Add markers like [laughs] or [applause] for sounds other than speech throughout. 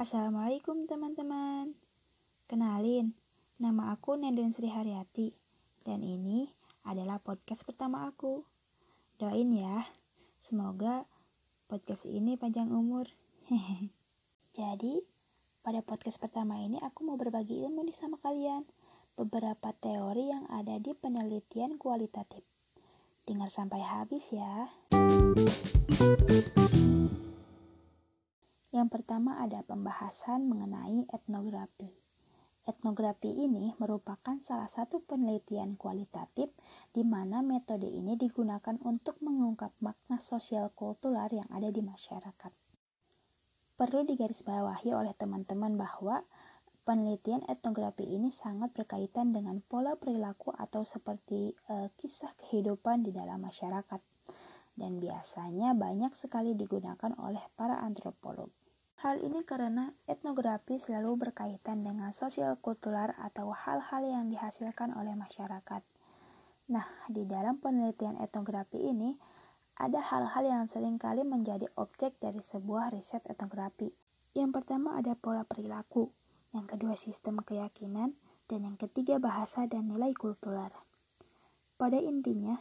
Assalamualaikum teman-teman. Kenalin, nama aku Nenden Sri Haryati dan ini adalah podcast pertama aku. Doain ya, semoga podcast ini panjang umur. [laughs] Jadi, pada podcast pertama ini aku mau berbagi ilmu nih sama kalian. Beberapa teori yang ada di penelitian kualitatif. Dengar sampai habis ya. Yang pertama ada pembahasan mengenai etnografi. Etnografi ini merupakan salah satu penelitian kualitatif di mana metode ini digunakan untuk mengungkap makna sosial kultural yang ada di masyarakat. Perlu digarisbawahi oleh teman-teman bahwa penelitian etnografi ini sangat berkaitan dengan pola perilaku atau seperti e, kisah kehidupan di dalam masyarakat dan biasanya banyak sekali digunakan oleh para antropolog. Hal ini karena etnografi selalu berkaitan dengan sosial kultural atau hal-hal yang dihasilkan oleh masyarakat. Nah, di dalam penelitian etnografi ini, ada hal-hal yang sering kali menjadi objek dari sebuah riset etnografi. Yang pertama ada pola perilaku, yang kedua sistem keyakinan, dan yang ketiga bahasa dan nilai kultural. Pada intinya,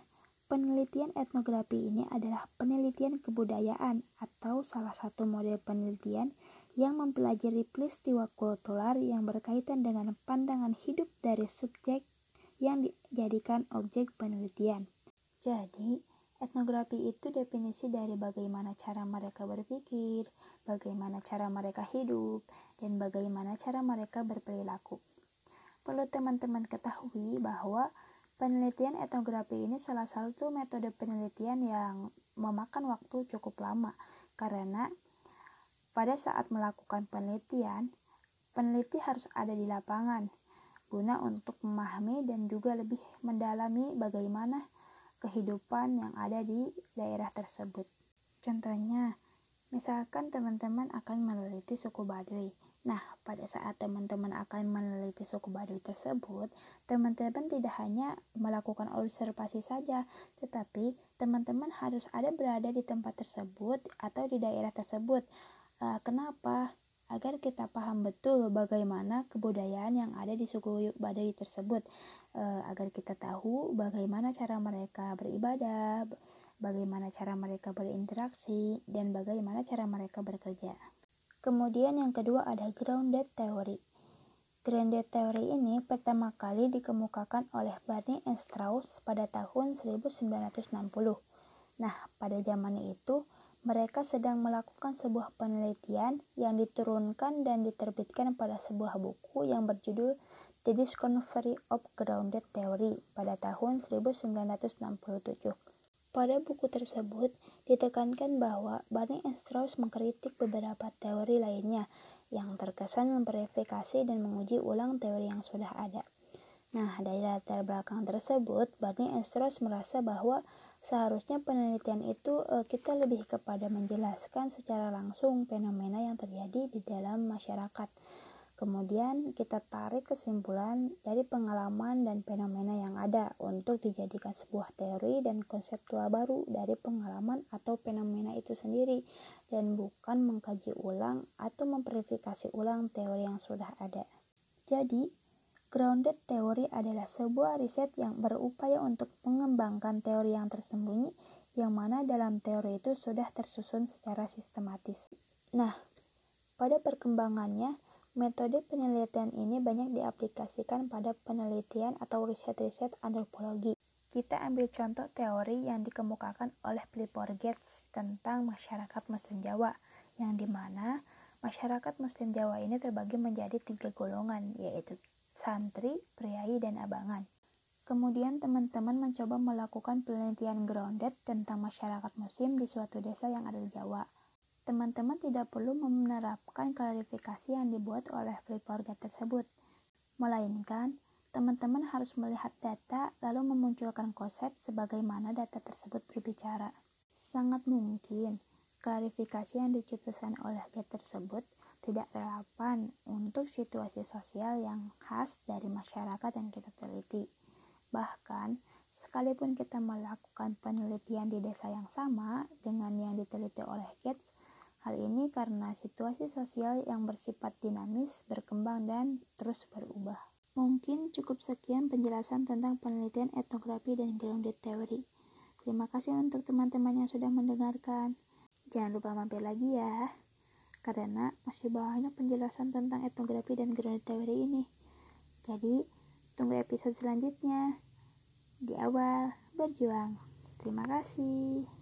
Penelitian etnografi ini adalah penelitian kebudayaan atau salah satu model penelitian yang mempelajari peristiwa kultural yang berkaitan dengan pandangan hidup dari subjek yang dijadikan objek penelitian. Jadi, etnografi itu definisi dari bagaimana cara mereka berpikir, bagaimana cara mereka hidup, dan bagaimana cara mereka berperilaku. Perlu teman-teman ketahui bahwa Penelitian etnografi ini salah satu metode penelitian yang memakan waktu cukup lama karena pada saat melakukan penelitian, peneliti harus ada di lapangan guna untuk memahami dan juga lebih mendalami bagaimana kehidupan yang ada di daerah tersebut. Contohnya, misalkan teman-teman akan meneliti suku Baduy. Nah, pada saat teman-teman akan meneliti suku Baduy tersebut, teman-teman tidak hanya melakukan observasi saja, tetapi teman-teman harus ada berada di tempat tersebut atau di daerah tersebut. Uh, kenapa? Agar kita paham betul bagaimana kebudayaan yang ada di suku Baduy tersebut, uh, agar kita tahu bagaimana cara mereka beribadah, bagaimana cara mereka berinteraksi, dan bagaimana cara mereka bekerja. Kemudian yang kedua ada grounded theory. Grounded theory ini pertama kali dikemukakan oleh Barney and Strauss pada tahun 1960. Nah, pada zaman itu, mereka sedang melakukan sebuah penelitian yang diturunkan dan diterbitkan pada sebuah buku yang berjudul The Discovery of Grounded Theory pada tahun 1967. Pada buku tersebut ditekankan bahwa Barney and Strauss mengkritik beberapa teori lainnya yang terkesan memverifikasi dan menguji ulang teori yang sudah ada. Nah, dari latar belakang tersebut, Barney and Strauss merasa bahwa seharusnya penelitian itu eh, kita lebih kepada menjelaskan secara langsung fenomena yang terjadi di dalam masyarakat Kemudian kita tarik kesimpulan dari pengalaman dan fenomena yang ada untuk dijadikan sebuah teori dan konseptual baru dari pengalaman atau fenomena itu sendiri dan bukan mengkaji ulang atau memverifikasi ulang teori yang sudah ada. Jadi, grounded theory adalah sebuah riset yang berupaya untuk mengembangkan teori yang tersembunyi yang mana dalam teori itu sudah tersusun secara sistematis. Nah, pada perkembangannya, Metode penelitian ini banyak diaplikasikan pada penelitian atau riset-riset antropologi. Kita ambil contoh teori yang dikemukakan oleh Clifford Gates tentang masyarakat Muslim Jawa, yang di mana masyarakat Muslim Jawa ini terbagi menjadi tiga golongan, yaitu santri, priai, dan abangan. Kemudian teman-teman mencoba melakukan penelitian grounded tentang masyarakat Muslim di suatu desa yang ada di Jawa teman-teman tidak perlu menerapkan klarifikasi yang dibuat oleh Flipboard tersebut, melainkan teman-teman harus melihat data lalu memunculkan konsep sebagaimana data tersebut berbicara. Sangat mungkin klarifikasi yang dicetuskan oleh Get tersebut tidak relevan untuk situasi sosial yang khas dari masyarakat yang kita teliti. Bahkan, sekalipun kita melakukan penelitian di desa yang sama dengan yang diteliti oleh Gates, hal ini karena situasi sosial yang bersifat dinamis, berkembang, dan terus berubah. Mungkin cukup sekian penjelasan tentang penelitian etnografi dan grounded theory. Terima kasih untuk teman-teman yang sudah mendengarkan. Jangan lupa mampir lagi ya, karena masih banyak penjelasan tentang etnografi dan grounded theory ini. Jadi, tunggu episode selanjutnya awal berjuang. Terima kasih.